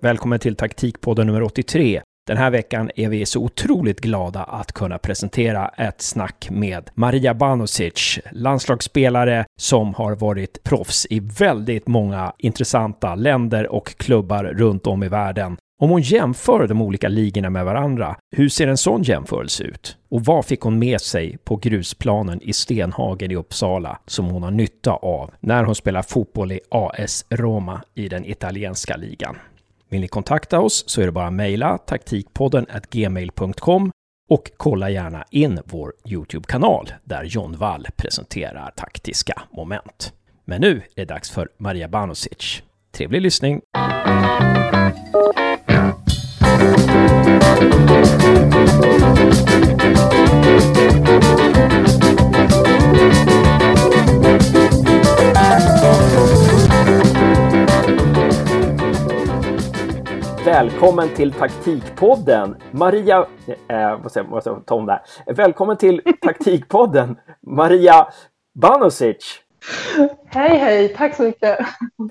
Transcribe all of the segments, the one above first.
Välkommen till taktikpodden nummer 83. Den här veckan är vi så otroligt glada att kunna presentera ett snack med Maria Banosic, landslagsspelare som har varit proffs i väldigt många intressanta länder och klubbar runt om i världen. Om hon jämför de olika ligorna med varandra, hur ser en sån jämförelse ut? Och vad fick hon med sig på grusplanen i Stenhagen i Uppsala som hon har nytta av när hon spelar fotboll i AS Roma i den italienska ligan? Vill ni kontakta oss så är det bara att mejla taktikpodden gmail.com och kolla gärna in vår Youtube-kanal där John Wall presenterar taktiska moment. Men nu är det dags för Maria Banosic. Trevlig lyssning! Välkommen till Taktikpodden, Maria... Eh, vad säger, vad säger Tom där? Välkommen till Taktikpodden, Maria Banosic. Hej, hej, tack så mycket.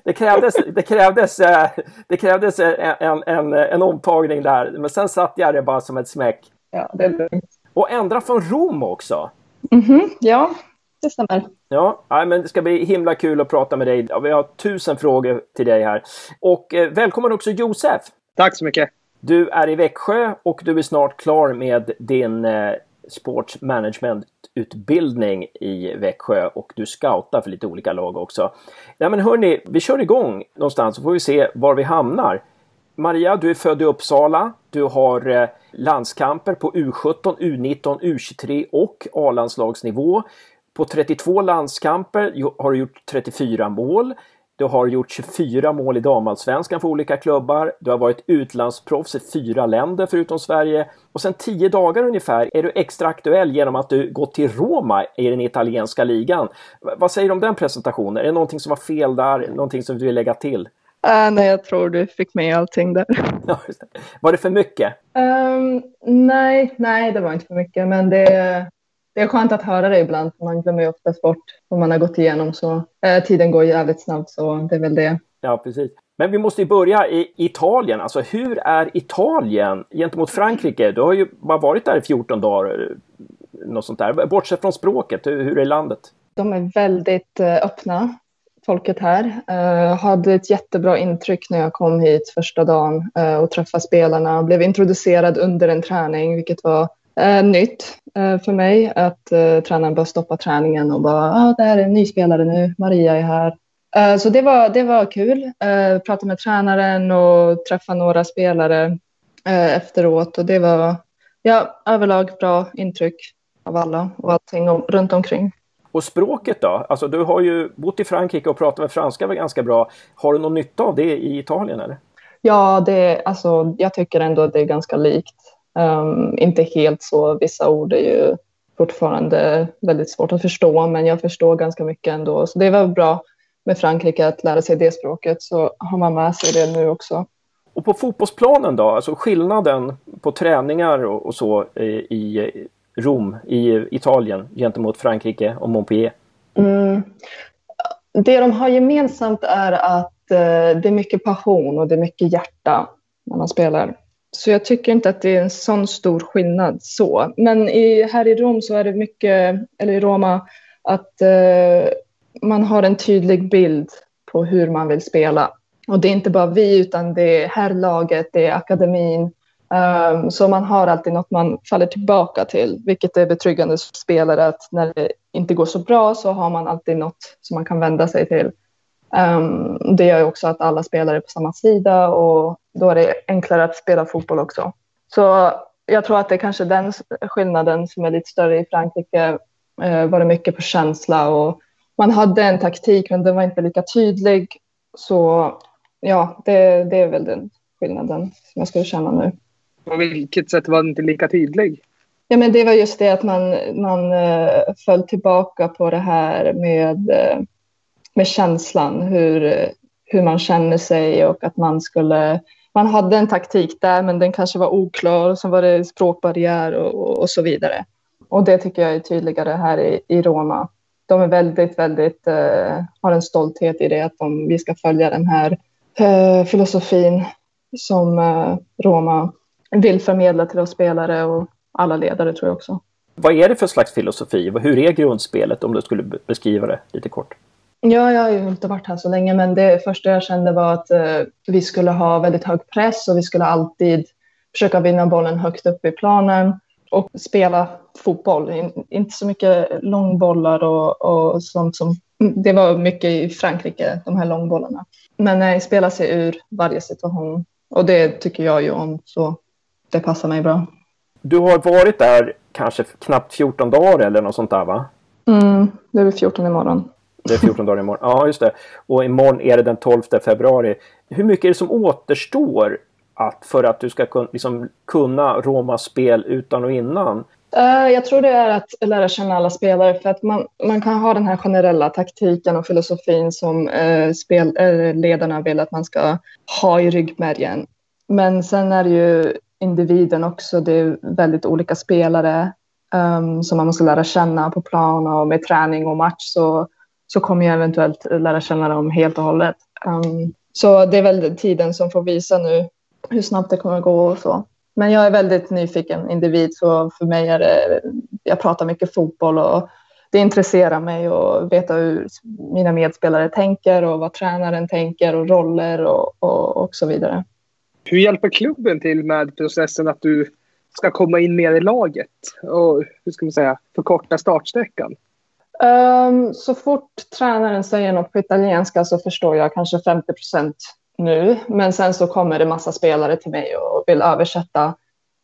Det krävdes, det krävdes, eh, det krävdes en, en, en omtagning där, men sen satt jag det bara som ett smäck. Ja, det är lugnt. Och ändra från Rom också. Mm -hmm, ja, det stämmer. Ja, men det ska bli himla kul att prata med dig. Vi har tusen frågor till dig här. Och eh, välkommen också Josef. Tack så mycket. Du är i Växjö och du är snart klar med din eh, sportsmanagement-utbildning i Växjö och du scoutar för lite olika lag också. Nej men hörni, vi kör igång någonstans så får vi se var vi hamnar. Maria, du är född i Uppsala. Du har eh, landskamper på U17, U19, U23 och A-landslagsnivå. På 32 landskamper har du gjort 34 mål. Du har gjort 24 mål i damallsvenskan för olika klubbar. Du har varit utlandsproffs i fyra länder förutom Sverige. Och sen tio dagar ungefär är du extra aktuell genom att du gått till Roma i den italienska ligan. Vad säger du om den presentationen? Är det någonting som var fel där? Någonting som du vill lägga till? Uh, nej, jag tror du fick med allting där. var det för mycket? Um, nej, nej, det var inte för mycket. Men det, det är skönt att höra det ibland. Man glömmer ju oftast bort vad man har gått igenom. Så eh, tiden går jävligt snabbt så det är väl det. Ja, precis. Men vi måste ju börja i Italien. Alltså hur är Italien gentemot Frankrike? Du har ju bara varit där i 14 dagar. Eh, något sånt där. Bortsett från språket, hur, hur är landet? De är väldigt eh, öppna, folket här. Uh, hade ett jättebra intryck när jag kom hit första dagen och träffade spelarna. Blev introducerad under en träning, vilket var uh, nytt uh, för mig. Att uh, tränaren bara stoppa träningen och bara, ah, det här är en ny spelare nu, Maria är här. så det var, det var kul. Uh, prata med tränaren och träffa några spelare efteråt och det var ja, överlag bra intryck av alla och allting om, runt omkring. Och språket då? Alltså du har ju bott i Frankrike och pratat med franska ganska bra. Har du någon nytta av det i Italien eller? Ja, det, alltså, jag tycker ändå att det är ganska likt. Um, inte helt så, vissa ord är ju fortfarande väldigt svårt att förstå, men jag förstår ganska mycket ändå. Så det var bra med Frankrike att lära sig det språket, så har man med sig det nu också. Och på fotbollsplanen då, alltså skillnaden på träningar och, och så i Rom i Italien gentemot Frankrike och Montpellier? Mm. Det de har gemensamt är att eh, det är mycket passion och det är mycket hjärta när man spelar. Så jag tycker inte att det är en sån stor skillnad så. Men i, här i Rom så är det mycket, eller i Roma, att eh, man har en tydlig bild på hur man vill spela. Och det är inte bara vi, utan det är herrlaget, det är akademin. Um, så man har alltid något man faller tillbaka till, vilket är betryggande som spelare att när det inte går så bra så har man alltid något som man kan vända sig till. Um, det gör också att alla spelar är på samma sida och då är det enklare att spela fotboll också. Så jag tror att det är kanske den skillnaden som är lite större i Frankrike. Uh, var det mycket på känsla och man hade en taktik men den var inte lika tydlig. Så ja, det, det är väl den skillnaden som jag skulle känna nu. På vilket sätt var den inte lika tydlig? Ja, men det var just det att man, man uh, föll tillbaka på det här med uh, med känslan, hur, hur man känner sig och att man skulle man hade en taktik där, men den kanske var oklar och så var det språkbarriär och, och så vidare. Och det tycker jag är tydligare här i, i Roma. De är väldigt, väldigt, eh, har en stolthet i det att de, vi ska följa den här eh, filosofin som eh, Roma vill förmedla till oss spelare och alla ledare tror jag också. Vad är det för slags filosofi? Hur är grundspelet om du skulle beskriva det lite kort? Ja, jag har ju inte varit här så länge, men det första jag kände var att eh, vi skulle ha väldigt hög press och vi skulle alltid försöka vinna bollen högt upp i planen och spela fotboll. In, inte så mycket långbollar och, och sånt som... Det var mycket i Frankrike, de här långbollarna. Men nej, spela sig ur varje situation. Och det tycker jag ju om, så det passar mig bra. Du har varit där kanske knappt 14 dagar eller något sånt där va? Mm, det är 14 imorgon. Det är 14 dagar imorgon. Ja, just det. Och imorgon är det den 12 februari. Hur mycket är det som återstår att för att du ska kun, liksom, kunna Romas spel utan och innan? Uh, jag tror det är att lära känna alla spelare för att man, man kan ha den här generella taktiken och filosofin som eh, uh, spelledarna eh, uh, vill att man ska ha i ryggmärgen. Men sen är det ju individen också. Det är väldigt olika spelare um, som man måste lära känna på plan och med träning och match så, så kommer jag eventuellt lära känna dem helt och hållet. Um, så det är väl tiden som får visa nu hur snabbt det kommer gå och så. Men jag är väldigt nyfiken individ så för mig är det, jag pratar mycket fotboll och det intresserar mig att veta hur mina medspelare tänker och vad tränaren tänker och roller och, och, och så vidare. Hur hjälper klubben till med processen att du ska komma in mer i laget och hur ska man säga, förkorta startsträckan? Um, så fort tränaren säger något på italienska så förstår jag kanske 50 procent nu. Men sen så kommer det massa spelare till mig och vill översätta.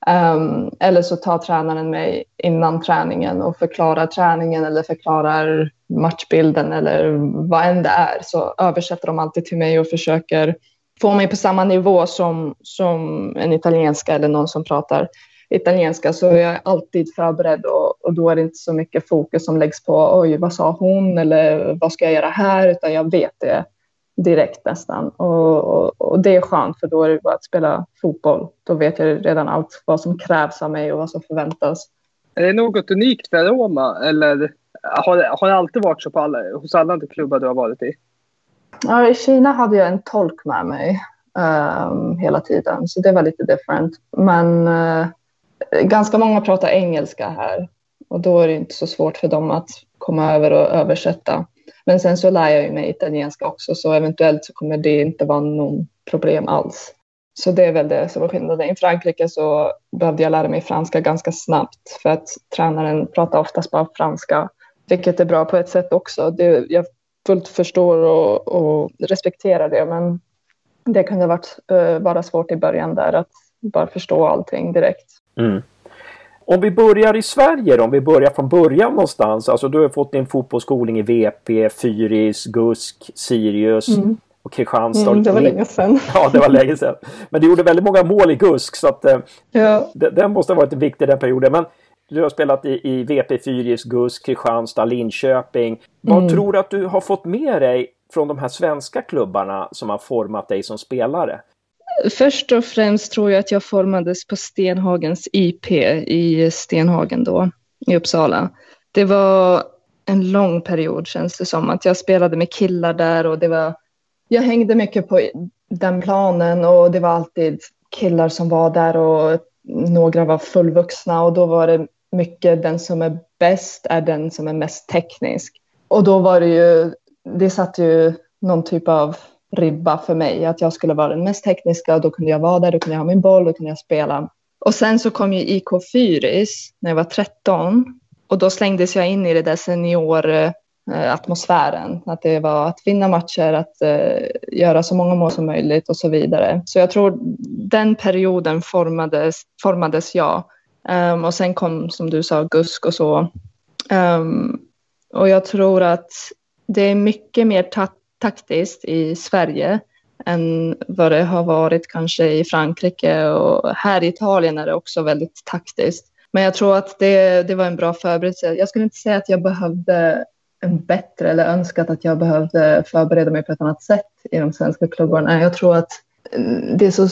Um, eller så tar tränaren mig innan träningen och förklarar träningen eller förklarar matchbilden eller vad än det är. Så översätter de alltid till mig och försöker få mig på samma nivå som, som en italienska eller någon som pratar italienska. Så jag är alltid förberedd och, och då är det inte så mycket fokus som läggs på oj, vad sa hon eller vad ska jag göra här? Utan jag vet det direkt nästan. Och, och, och, det är skönt för då är det bara att spela fotboll. Då vet jag redan allt vad som krävs av mig och vad som förväntas. Är det något unikt för Roma eller har, har det alltid varit så på alla, hos alla klubbar du har varit i? Ja, I Kina hade jag en tolk med mig um, hela tiden, så det var lite different. Men uh, ganska många pratar engelska här och då är det inte så svårt för dem att komma över och översätta. Men sen så lär jag mig italienska också, så eventuellt så kommer det inte vara någon problem alls. Så det är väl det som var skillnaden. I Frankrike så behövde jag lära mig franska ganska snabbt för att tränaren pratar oftast bara franska, vilket är bra på ett sätt också. Det, jag fullt förstår och, och respekterar det, men det kunde varit, eh, uh, vara svårt i början där att bara förstå allting direkt. Mm. Om vi börjar i Sverige då, om vi börjar från början någonstans. Alltså du har fått din fotbollsskolning i VP, Fyris, GUSK, Sirius mm. och Kristianstad. Mm, det var länge sedan. Ja, det var länge sedan. Men du gjorde väldigt många mål i GUSK så att eh, ja. den måste ha varit viktig den perioden. Men du har spelat i, i VP, Fyris, GUSK, Kristianstad, Linköping. Vad mm. tror du att du har fått med dig från de här svenska klubbarna som har format dig som spelare? Först och främst tror jag att jag formades på Stenhagens IP i Stenhagen då, i Uppsala. Det var en lång period känns det som, att jag spelade med killar där och det var, jag hängde mycket på den planen och det var alltid killar som var där och några var fullvuxna och då var det mycket den som är bäst är den som är mest teknisk. Och då var det ju, det satt ju någon typ av ribba för mig, att jag skulle vara den mest tekniska, och då kunde jag vara där, då kunde jag ha min boll, då kunde jag spela. Och sen så kom ju IK Fyris när jag var 13 och då slängdes jag in i det där senioratmosfären, eh, att det var att vinna matcher, att uh, göra så många mål som möjligt och så vidare. Så jag tror den perioden formades, formades jag. Um, och sen kom, som du sa, GUSK och så. Um, och jag tror att det är mycket mer taktiskt i Sverige än vad det har varit kanske i Frankrike och här i Italien är det också väldigt taktiskt. Men jag tror att det, det var en bra förberedelse. Jag skulle inte säga att jag behövde en bättre eller önskat att jag behövde förbereda mig på ett annat sätt i de svenska klubbarna. Jag tror att mm, det är så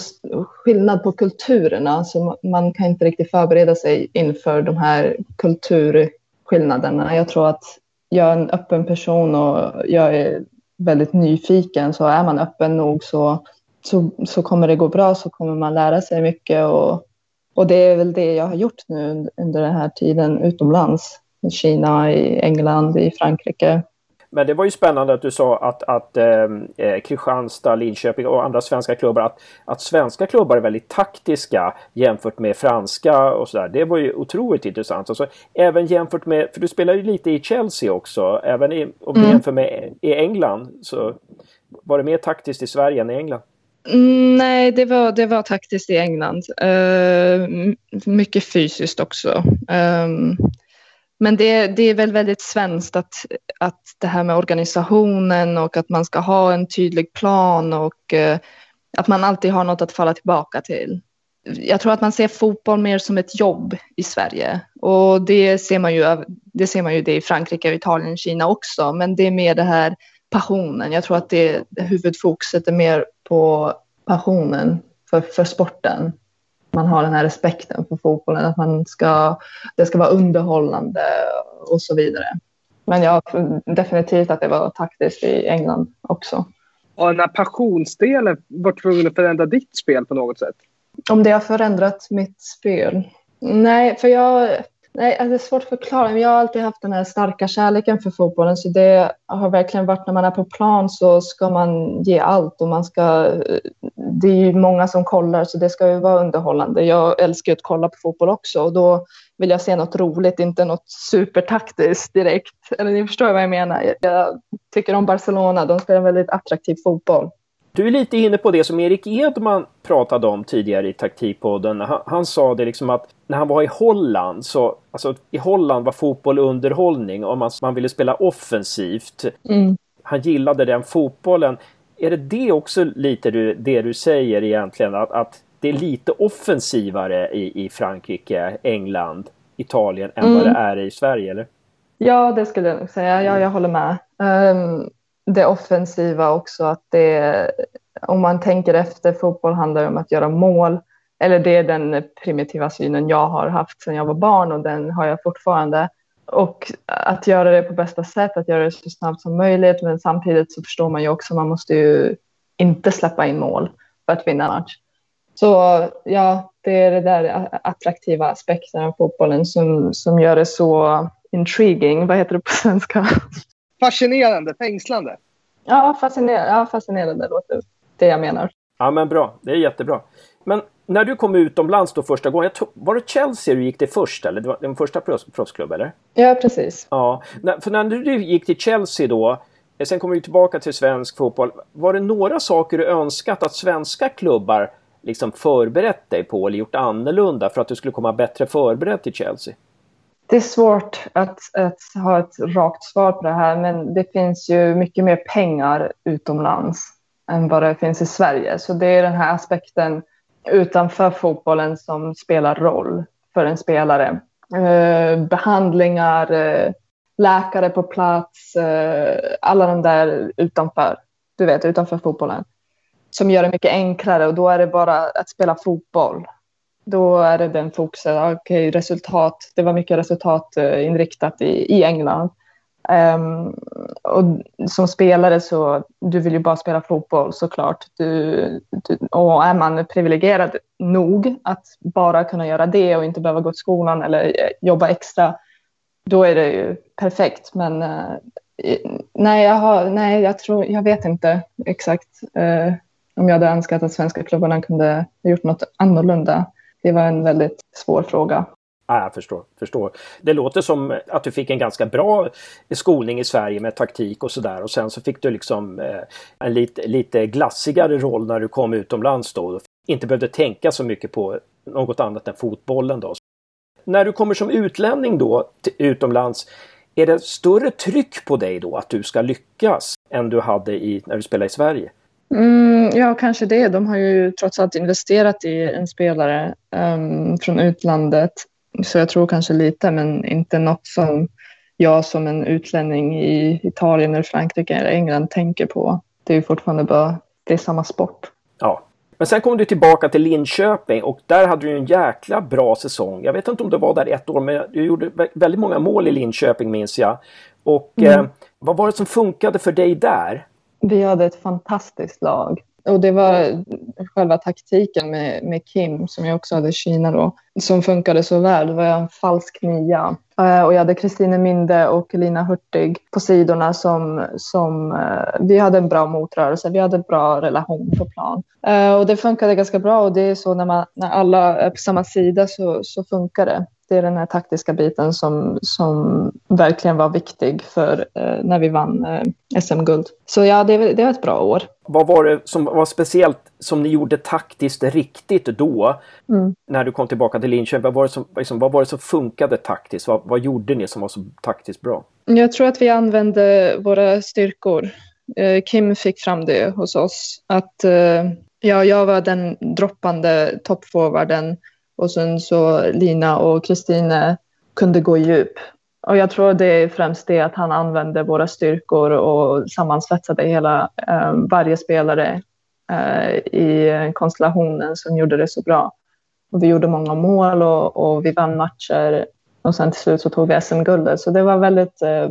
skillnad på kulturerna så man kan inte riktigt förbereda sig inför de här kulturskillnaderna. Jag tror att jag är en öppen person och jag är väldigt nyfiken så är man öppen nog så så, så kommer det gå bra, så kommer man lära sig mycket. Och, och det är väl det jag har gjort nu under den här tiden utomlands. I Kina, i England, i Frankrike. Men det var ju spännande att du sa att, att eh, eh, Kristianstad, Linköping och andra svenska klubbar att, att svenska klubbar är väldigt taktiska jämfört med franska och sådär. Det var ju otroligt intressant. Alltså, även jämfört med, för du spelar ju lite i Chelsea också, även i, om du mm. jämför med i England så var det mer taktiskt i Sverige än i England? Mm, nej, det var, det var taktiskt i England. Uh, mycket fysiskt också. Um, men det, det är väl väldigt svenskt att, att det här med organisationen och att man ska ha en tydlig plan och eh, att man alltid har något att falla tillbaka till. Jag tror att man ser fotboll mer som ett jobb i Sverige och det ser man ju, det ser man ju det i Frankrike, Italien, Kina också. Men det är mer det här passionen. Jag tror att det, huvudfokuset är mer på passionen för, för sporten. Man har den här respekten för fotbollen, att man ska, det ska vara underhållande och så vidare. Men jag definitivt att det var taktiskt i England också. Och den här passionsdelen var tvungen att förändra ditt spel på något sätt? Om det har förändrat mitt spel? Nej, för jag, Nej, alltså det är svårt att förklara. Men jag har alltid haft den här starka kärleken för fotbollen. Så det har verkligen varit när man är på plan så ska man ge allt. Och man ska, det är ju många som kollar så det ska ju vara underhållande. Jag älskar att kolla på fotboll också. Och då vill jag se något roligt, inte något supertaktiskt direkt. Eller ni förstår vad jag menar. Jag tycker om Barcelona. De spelar väldigt attraktiv fotboll. Du är lite inne på det som Erik Edman pratade om tidigare i taktikpodden. Han, han sa det liksom att när han var i Holland så, alltså i Holland var fotboll underhållning och man, man ville spela offensivt. Mm. Han gillade den fotbollen. Är det det också lite du, det du säger egentligen? Att, att det är lite offensivare i, i Frankrike, England, Italien än mm. vad det är i Sverige, eller? Ja, det skulle jag nog säga. Ja, jag håller med. Um, det offensiva också, att det, om man tänker efter, fotboll handlar om att göra mål. Eller det är den primitiva synen jag har haft sedan jag var barn och den har jag fortfarande. Och att göra det på bästa sätt, att göra det så snabbt som möjligt. Men samtidigt så förstår man ju också, man måste ju inte släppa in mål för att vinna match. Så ja, det är det där attraktiva aspekten av fotbollen som, som gör det så intriguing. Vad heter det på svenska? Fascinerande, fängslande. Ja, fascinerande, ja, fascinerande låter det jag menar. Ja, men bra. Det är jättebra. Men när du kom utomlands då första gången, var det Chelsea du gick till först eller? Det var den första proffsklubb eller? Ja, precis. Ja, för när du gick till Chelsea då, eh, sen kommer du tillbaka till svensk fotboll. Var det några saker du önskat att svenska klubbar liksom förberett dig på eller gjort annorlunda för att du skulle komma bättre förberedd till Chelsea? Det är svårt att, att, ha ett rakt svar på det här, men det finns ju mycket mer pengar utomlands än vad det finns i Sverige. Så det är den här aspekten utanför fotbollen som spelar roll för en spelare. Eh, behandlingar, eh, läkare på plats, eh, alla de där utanför, du vet, utanför fotbollen. Som gör det mycket enklare och då är det bara att spela fotboll då är det den fokusen, okay, resultat, det var mycket resultatinriktat i, i England. Um, och som spelare så, du vill ju bara spela fotboll såklart. Du, du, och är man privilegierad nog att bara kunna göra det och inte behöva gå till skolan eller eh, jobba extra, då är det ju perfekt. Men uh, nej, jag har, nej, jag tror, jag vet inte exakt uh, om jag hade önskat att svenska klubbarna kunde ha gjort något annorlunda det var en väldigt svår fråga. Ja, jag förstår, förstår. Det låter som att du fick en ganska bra skolning i Sverige med taktik och sådär och sen så fick du liksom eh, en lite, lite glassigare roll när du kom utomlands då. Inte behövde tänka så mycket på något annat än fotbollen då. När du kommer som utlänning då utomlands, är det större tryck på dig då att du ska lyckas än du hade i, när du spelade i Sverige? Mm, ja, kanske det. De har ju trots allt investerat i en spelare um, från utlandet. Så jag tror kanske lite, men inte något som jag som en utlänning i Italien, eller Frankrike eller England tänker på. Det är ju fortfarande bara, det är samma sport. Ja. Men sen kom du tillbaka till Linköping och där hade du en jäkla bra säsong. Jag vet inte om du var där ett år, men du gjorde väldigt många mål i Linköping minns jag. Och mm. eh, vad var det som funkade för dig där? Vi hade ett fantastiskt lag. Och det var själva taktiken med, med Kim, som jag också hade i Kina då, som funkade så väl. Det var en falsk nia. Eh, och jag hade Kristine Minde och Lina Hurtig på sidorna som, som eh, vi hade en bra motrörelse. Vi hade en bra relation på plan. Eh, och det funkade ganska bra och det är så när, man, när alla är på samma sida så, så funkar det det är den här taktiska biten som, som verkligen var viktig för eh, när vi vann eh, SM-guld. Så ja, det, det var ett bra år. Vad var det som var speciellt som ni gjorde taktiskt riktigt då? Mm. När du kom tillbaka till Linköping, vad var det som, liksom, vad var det som funkade taktiskt? Vad, vad gjorde ni som var så taktiskt bra? Jag tror att vi använde våra styrkor. Eh, Kim fick fram det hos oss. Att eh, ja, jag var den droppande toppforwarden och sen så Lina och Kristine kunde gå djup. Och jag tror det är främst det att han använde våra styrkor och sammansvetsade hela, eh, varje spelare eh, i konstellationen som gjorde det så bra. Och vi gjorde många mål och, och vi vann matcher och sen till slut så tog vi SM-guldet. Så det var väldigt eh,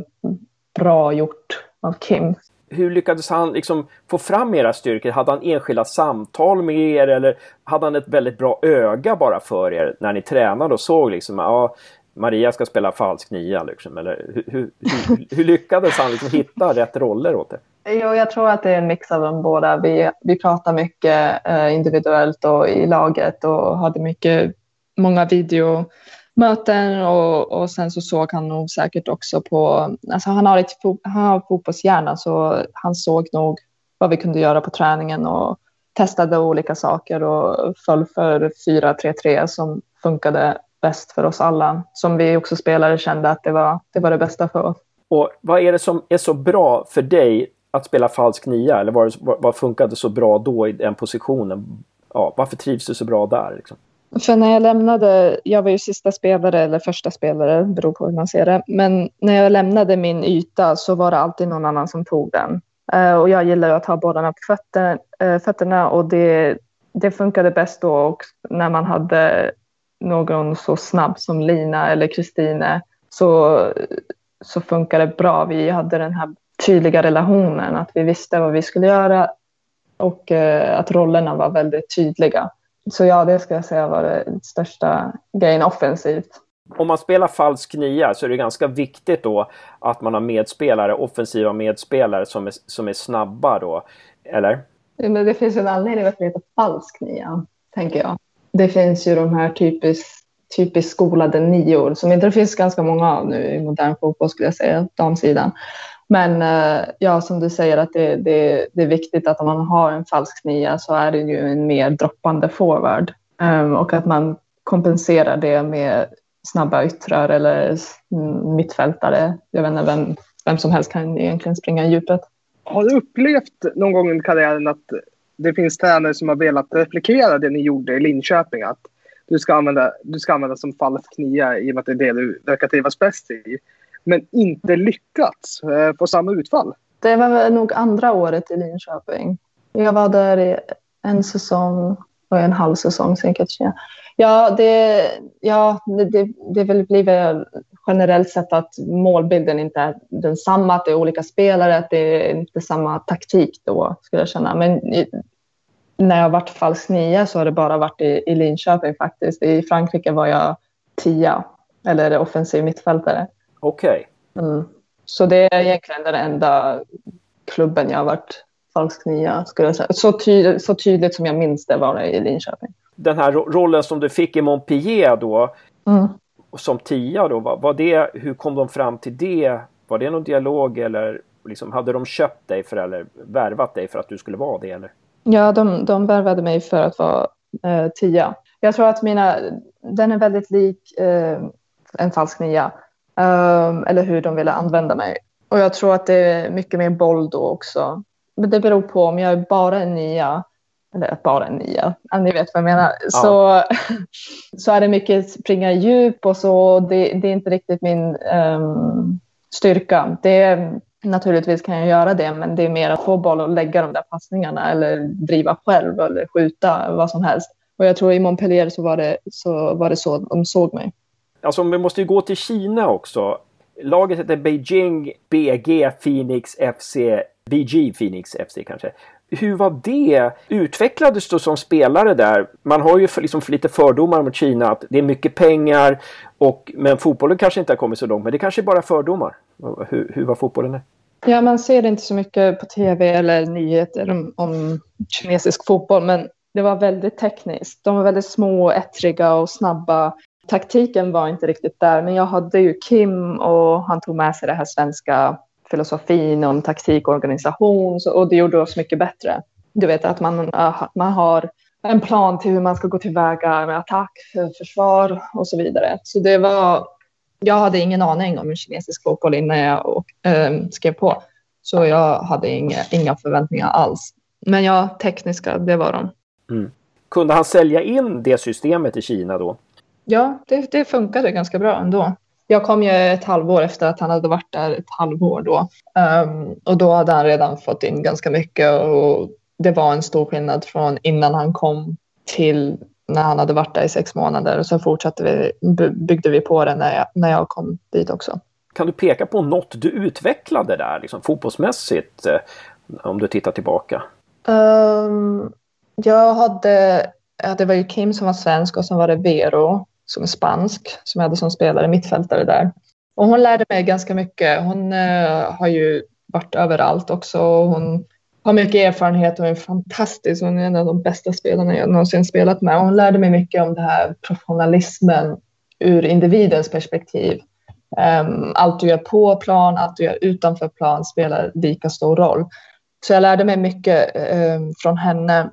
bra gjort av Kim hur lyckades han liksom få fram era styrkor? Hade han enskilda samtal med er eller hade han ett väldigt bra öga bara för er när ni tränade och såg liksom ja, Maria ska spela falsk nia liksom? Eller hur, hur, hur, hur lyckades han liksom hitta rätt roller åt er? Jo, jag tror att det är en mix av dem båda. Vi, vi pratar mycket eh, individuellt och i laget och hade mycket, många video möten och, och sen så såg han nog säkert också på, alltså han har, lite han har fotbollshjärna så han såg nog vad vi kunde göra på träningen och testade olika saker och föll för 4-3-3 som funkade bäst för oss alla. Som vi också spelare kände att det var det, var det bästa för oss. Och vad är det som är så bra för dig att spela falsk nia? Eller vad, vad funkade så bra då i den positionen? Ja, varför trivs du så bra där? Liksom? För när jag lämnade, jag var ju sista spelare eller första spelare, beror på hur man ser det. Men när jag lämnade min yta så var det alltid någon annan som tog den. Uh, och jag gillar att ha bollarna på fötter, uh, fötterna och det, det funkade bäst då och när man hade någon så snabb som Lina eller Kristine så, så funkade det bra. Vi hade den här tydliga relationen, att vi visste vad vi skulle göra och uh, att rollerna var väldigt tydliga. Så ja, det ska jag säga var det största grejen offensivt. Om man spelar falsk nia så är det ganska viktigt då att man har medspelare, offensiva medspelare som är, som är snabba då, eller? Men det finns en anledning att det heter falsk nia, tänker jag. Det finns ju de här typiskt typiskt skolade nior som inte det finns ganska många av nu i modern fotboll skulle jag säga, damsidan. Men eh, ja, som du säger att det, det, det, är viktigt att om man har en falsk nia så är det ju en mer droppande forward ehm, och att man kompenserar det med snabba yttrar eller mm, mittfältare. Jag vet inte vem, vem som helst kan egentligen springa i djupet. Har du upplevt någon gång i karriären att det finns tränare som har velat replikera det ni gjorde i Linköping? Att du ska använda, du ska använda som falsk nia i och med att det är det du verkar trivas bäst i men inte lyckats eh, få samma utfall. Det var nog andra året i Linköping. Jag var där i en säsong och en halv säsong säkert. Ja, det, ja, det, det, det väl blivit generellt sett att målbilden inte är densamma, att det är olika spelare, att det är inte samma taktik då skulle jag känna. Men i, när jag varit falsk nia så har det bara varit i, i Linköping faktiskt. I Frankrike var jag tia eller offensiv mittfältare. Okej. Okay. Mm. Så det är egentligen den enda klubben jag har varit falsk nia, skulle jag säga. Så, ty så tydligt som jag minns det var det i Linköping. Den här ro rollen som du fick i Montpellier då, mm. som tia då, var, var, det, hur kom de fram till det? Var det någon dialog eller liksom, hade de köpt dig för eller värvat dig för att du skulle vara det? Eller? Ja, de, de värvade mig för att vara eh, tia. Jag tror att mina, den är väldigt lik eh, en falsk nia. Um, eller hur de ville använda mig. Och jag tror att det är mycket mer boll då också. Men det beror på om jag är bara en nia, eller bara en nia, ni vet vad jag menar, ja. så, så är det mycket springa djup och så. Det, det är inte riktigt min um, styrka. Det Naturligtvis kan jag göra det, men det är mer att få boll och lägga de där passningarna eller driva själv eller skjuta, vad som helst. Och jag tror i Montpellier så var det så, var det så de såg mig. Alltså vi måste ju gå till Kina också. Laget heter Beijing BG Phoenix FC, BG Phoenix FC kanske. Hur var det? Utvecklades du som spelare där? Man har ju liksom lite fördomar mot Kina att det är mycket pengar och, men fotbollen kanske inte har kommit så långt. Men det kanske är bara fördomar. Hur, hur var fotbollen där? Ja, man ser inte så mycket på tv eller nyheter om, om kinesisk fotboll, men det var väldigt tekniskt. De var väldigt små, ettriga och snabba. Taktiken var inte riktigt där, men jag hade ju Kim och han tog med sig det här svenska filosofin om taktik och organisation och det gjorde oss mycket bättre. Du vet att man, äh, man har en plan till hur man ska gå tillväga med attack, försvar och så vidare. Så det var, jag hade ingen aning om kinesisk fotboll innan jag och, äh, skrev på. Så jag hade inga, inga förväntningar alls. Men ja, tekniska, det var de. Mm. Kunde han sälja in det systemet i Kina då? Ja, det, det funkade ganska bra ändå. Jag kom ju ett halvår efter att han hade varit där ett halvår då. Um, och då hade han redan fått in ganska mycket och det var en stor skillnad från innan han kom till när han hade varit där i sex månader och sen fortsatte vi, byggde vi på det när jag, när jag kom dit också. Kan du peka på något du utvecklade där liksom, fotbollsmässigt eh, om du tittar tillbaka? Um, jag hade, det var ju Kim som var svensk och sen var det Vero som är spansk som jag hade som spelare, mittfältare där. Och hon lärde mig ganska mycket. Hon eh, har ju varit överallt också. Hon har mycket erfarenhet och är fantastisk. Hon är en av de bästa spelarna jag någonsin spelat med. hon lärde mig mycket om det här professionalismen ur individens perspektiv. Um, allt du gör på plan, allt du gör utanför plan spelar lika stor roll. Så jag lärde mig mycket um, från henne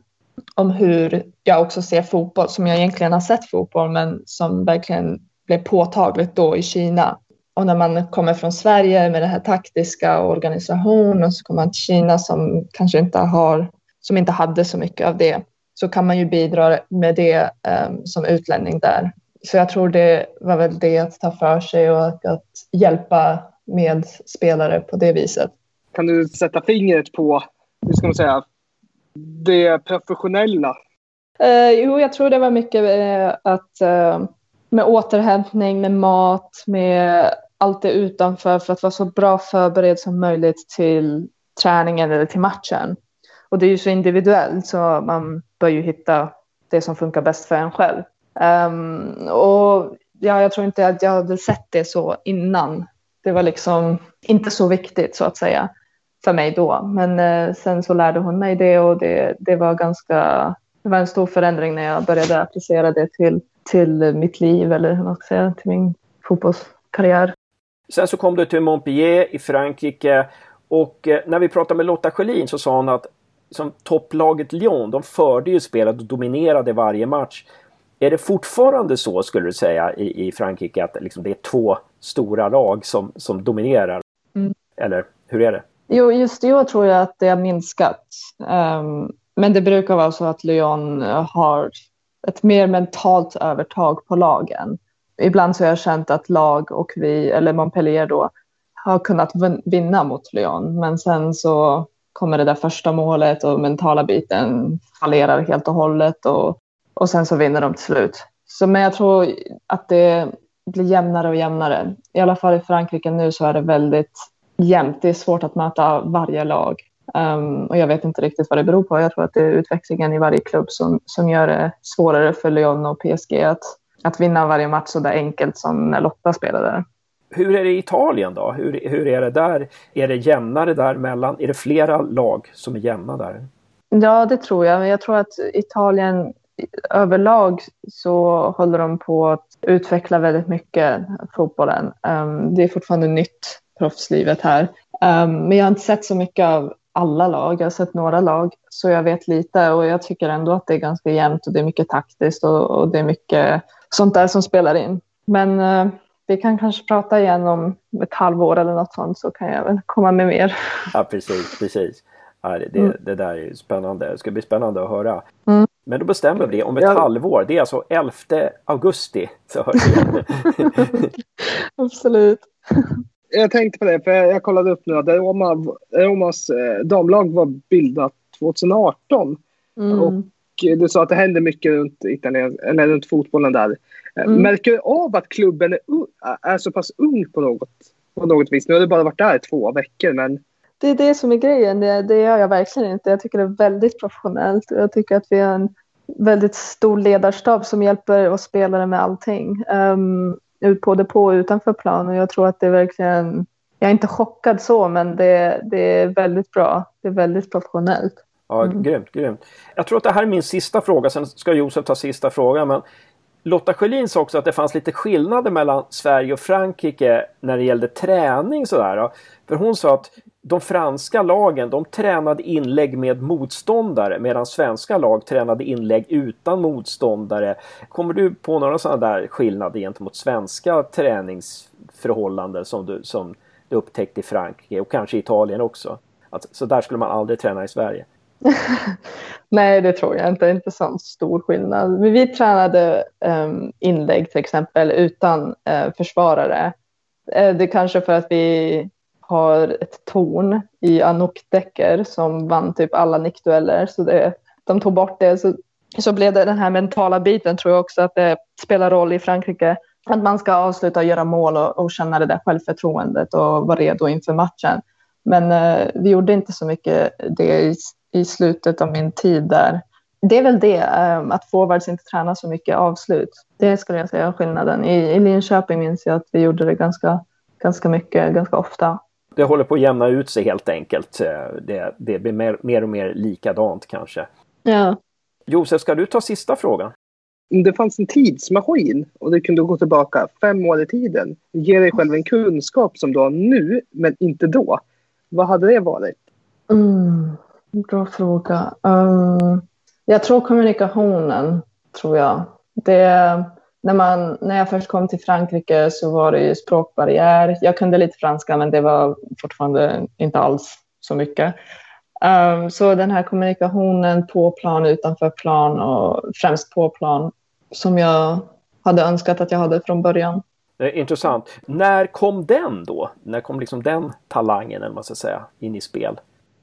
om hur jag också ser fotboll, som jag egentligen har sett fotboll, men som verkligen blev påtagligt då i Kina. Och när man kommer från Sverige med det här taktiska och organisation och så kommer man till Kina som kanske inte har, som inte hade så mycket av det, så kan man ju bidra med det um, som utlänning där. Så jag tror det var väl det att ta för sig och att, att hjälpa med spelare på det viset. Kan du sätta fingret på, hur ska man säga, det professionella? Uh, jo, jag tror det var mycket uh, att uh, med återhämtning, med mat, med allt det utanför för att vara så bra förberedd som möjligt till träningen eller till matchen. Och det är ju så individuellt så man bör ju hitta det som funkar bäst för en själv. Um, och ja, jag tror inte att jag hade sett det så innan. Det var liksom inte så viktigt så att säga för mig då. Men eh, sen så lärde hon mig det och det, det var ganska, det var en stor förändring när jag började applicera det till, till mitt liv eller hur man ska säga, till min fotbollskarriär. Sen så kom du till Montpellier i Frankrike och eh, när vi pratade med Lotta Schelin så sa hon att som topplaget Lyon, de förde ju spelet och dominerade varje match. Är det fortfarande så skulle du säga i, i Frankrike att liksom det är två stora lag som, som dominerar? Mm. Eller hur är det? Jo, just i år tror jag att det har minskat. Um, men det brukar vara så att Lyon har ett mer mentalt övertag på lagen. Ibland så har jag känt att lag och vi, eller Montpellier då, har kunnat vinna mot Lyon. Men sen så kommer det där första målet och mentala biten fallerar helt och hållet och, och sen så vinner de till slut. Så, men jag tror att det blir jämnare och jämnare. I alla fall i Frankrike nu så är det väldigt jämnt. Det är svårt att möta varje lag. Um, och jag vet inte riktigt vad det beror på. Jag tror att det är utvecklingen i varje klubb som, som gör det svårare för Lyon och PSG att, att vinna varje match så där enkelt som när Lotta spelade. Hur är det i Italien då? Hur, hur är det där? Är det jämnare där mellan? Är det flera lag som är jämna där? Ja, det tror jag. Jag tror att Italien överlag så håller de på att utveckla väldigt mycket fotbollen. Um, det är fortfarande nytt proffslivet här. Um, men jag har inte sett så mycket av alla lag. Jag har sett några lag, så jag vet lite och jag tycker ändå att det är ganska jämnt och det är mycket taktiskt och, och det är mycket sånt där som spelar in. Men uh, vi kan kanske prata igen om ett halvår eller något sånt så kan jag väl komma med mer. Ja, precis, precis. Ja, det, mm. det där är spännande. Det ska bli spännande att höra. Mm. Men då bestämmer vi det om ett ja. halvår. Det är alltså 11 augusti. Så Absolut jag tänkte på det, för jag, kollade upp nu att Roma, Romas eh, damlag var bildat 2018. Mm. Och du sa att det händer mycket runt, Italien, eller runt fotbollen där. Eh, mm. Märker du av att klubben är, är så pass ung på något, på något vis? Nu har du bara varit där i två veckor, men... det är det som är grejen. Det, det gör jag verkligen inte. Jag tycker det är väldigt professionellt. Jag tycker att vi har en väldigt stor ledarstab som hjälper oss spelare med allting. Um, både på och utanför plan. Och jag tror att det är verkligen, jag är inte chockad så, men det, det är väldigt bra. Det är väldigt professionellt. Ja, mm. grymt, grymt. Jag tror att det här är min sista fråga, sen ska Josef ta sista frågan. Men Lotta Schelin sa också att det fanns lite skillnader mellan Sverige och Frankrike när det gällde träning. Sådär. För hon sa att de franska lagen de tränade inlägg med motståndare medan svenska lag tränade inlägg utan motståndare. Kommer du på några sådana där skillnader gentemot svenska träningsförhållanden som du, som du upptäckte i Frankrike och kanske Italien också? Att, så där skulle man aldrig träna i Sverige. Nej, det tror jag inte. Det är inte så stor skillnad. Men vi tränade um, inlägg till exempel utan uh, försvarare. Uh, det är kanske för att vi har ett torn i Anouk Decker som vann typ alla nickdueller. Så det, de tog bort det. Så, så blev det den här mentala biten tror jag också att det spelar roll i Frankrike. Att man ska avsluta och göra mål och, och känna det där självförtroendet och vara redo inför matchen. Men eh, vi gjorde inte så mycket det i i slutet av min tid där. Det är väl det, eh, att forwards inte tränar så mycket avslut. Det skulle jag säga är skillnaden. I, I Linköping minns jag att vi gjorde det ganska, ganska mycket, ganska ofta. Det håller på att jämna ut sig helt enkelt. Eh, det, det blir mer, mer och mer likadant kanske. Ja. Josef, ska du ta sista frågan? Om det fanns en tidsmaskin och du kunde gå tillbaka fem år i tiden, ge dig själv en kunskap som du har nu, men inte då. Vad hade det varit? Mm. Bra fråga. Um, jag tror kommunikationen, tror jag. Det, när, man, när jag först kom till Frankrike så var det ju språkbarriär. Jag kunde lite franska, men det var fortfarande inte alls så mycket. Um, så den här kommunikationen på plan, utanför plan och främst på plan som jag hade önskat att jag hade från början. Intressant. När kom den då? När kom liksom den talangen, man ska säga, in i spel?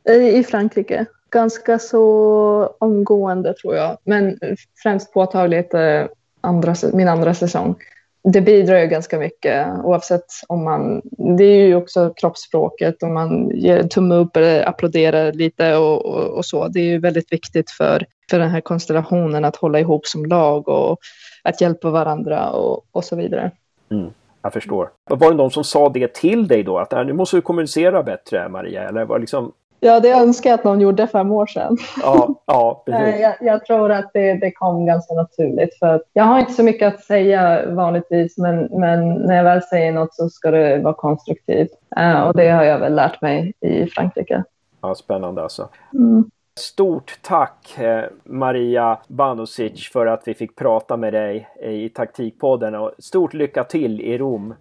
I Frankrike. Ganska så omgående tror jag. Men främst påtagligt eh, andra, min andra säsong. Det bidrar ju ganska mycket oavsett om man... Det är ju också kroppsspråket om man ger en tumme upp eller applåderar lite och, och, och, så. Det är ju väldigt viktigt för, för den här konstellationen att hålla ihop som lag och att hjälpa varandra och, och så vidare. Mm. Jag förstår. Var det någon som sa det till dig då? Att äh, nu måste du kommunicera bättre Maria? Eller var liksom, det önskar jag att någon gjorde fem år sedan. Ja, ja precis. jag, jag, tror att det, det kom ganska naturligt. För jag har inte så mycket att säga vanligtvis, men, men när jag väl säger något så ska det vara konstruktivt. Uh, och det har jag väl lärt mig i Frankrike. Ja, spännande alltså. Mm. Stort tack eh, Maria Banosic för att vi fick prata med dig i Taktikpodden och stort lycka till i Rom.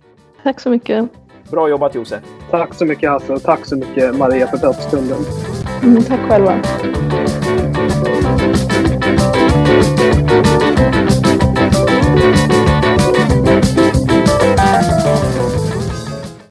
Tack så mycket. Bra jobbat Josef! Tack så mycket Hasse och tack så mycket Maria för dödsstunden. Mm, tack själva!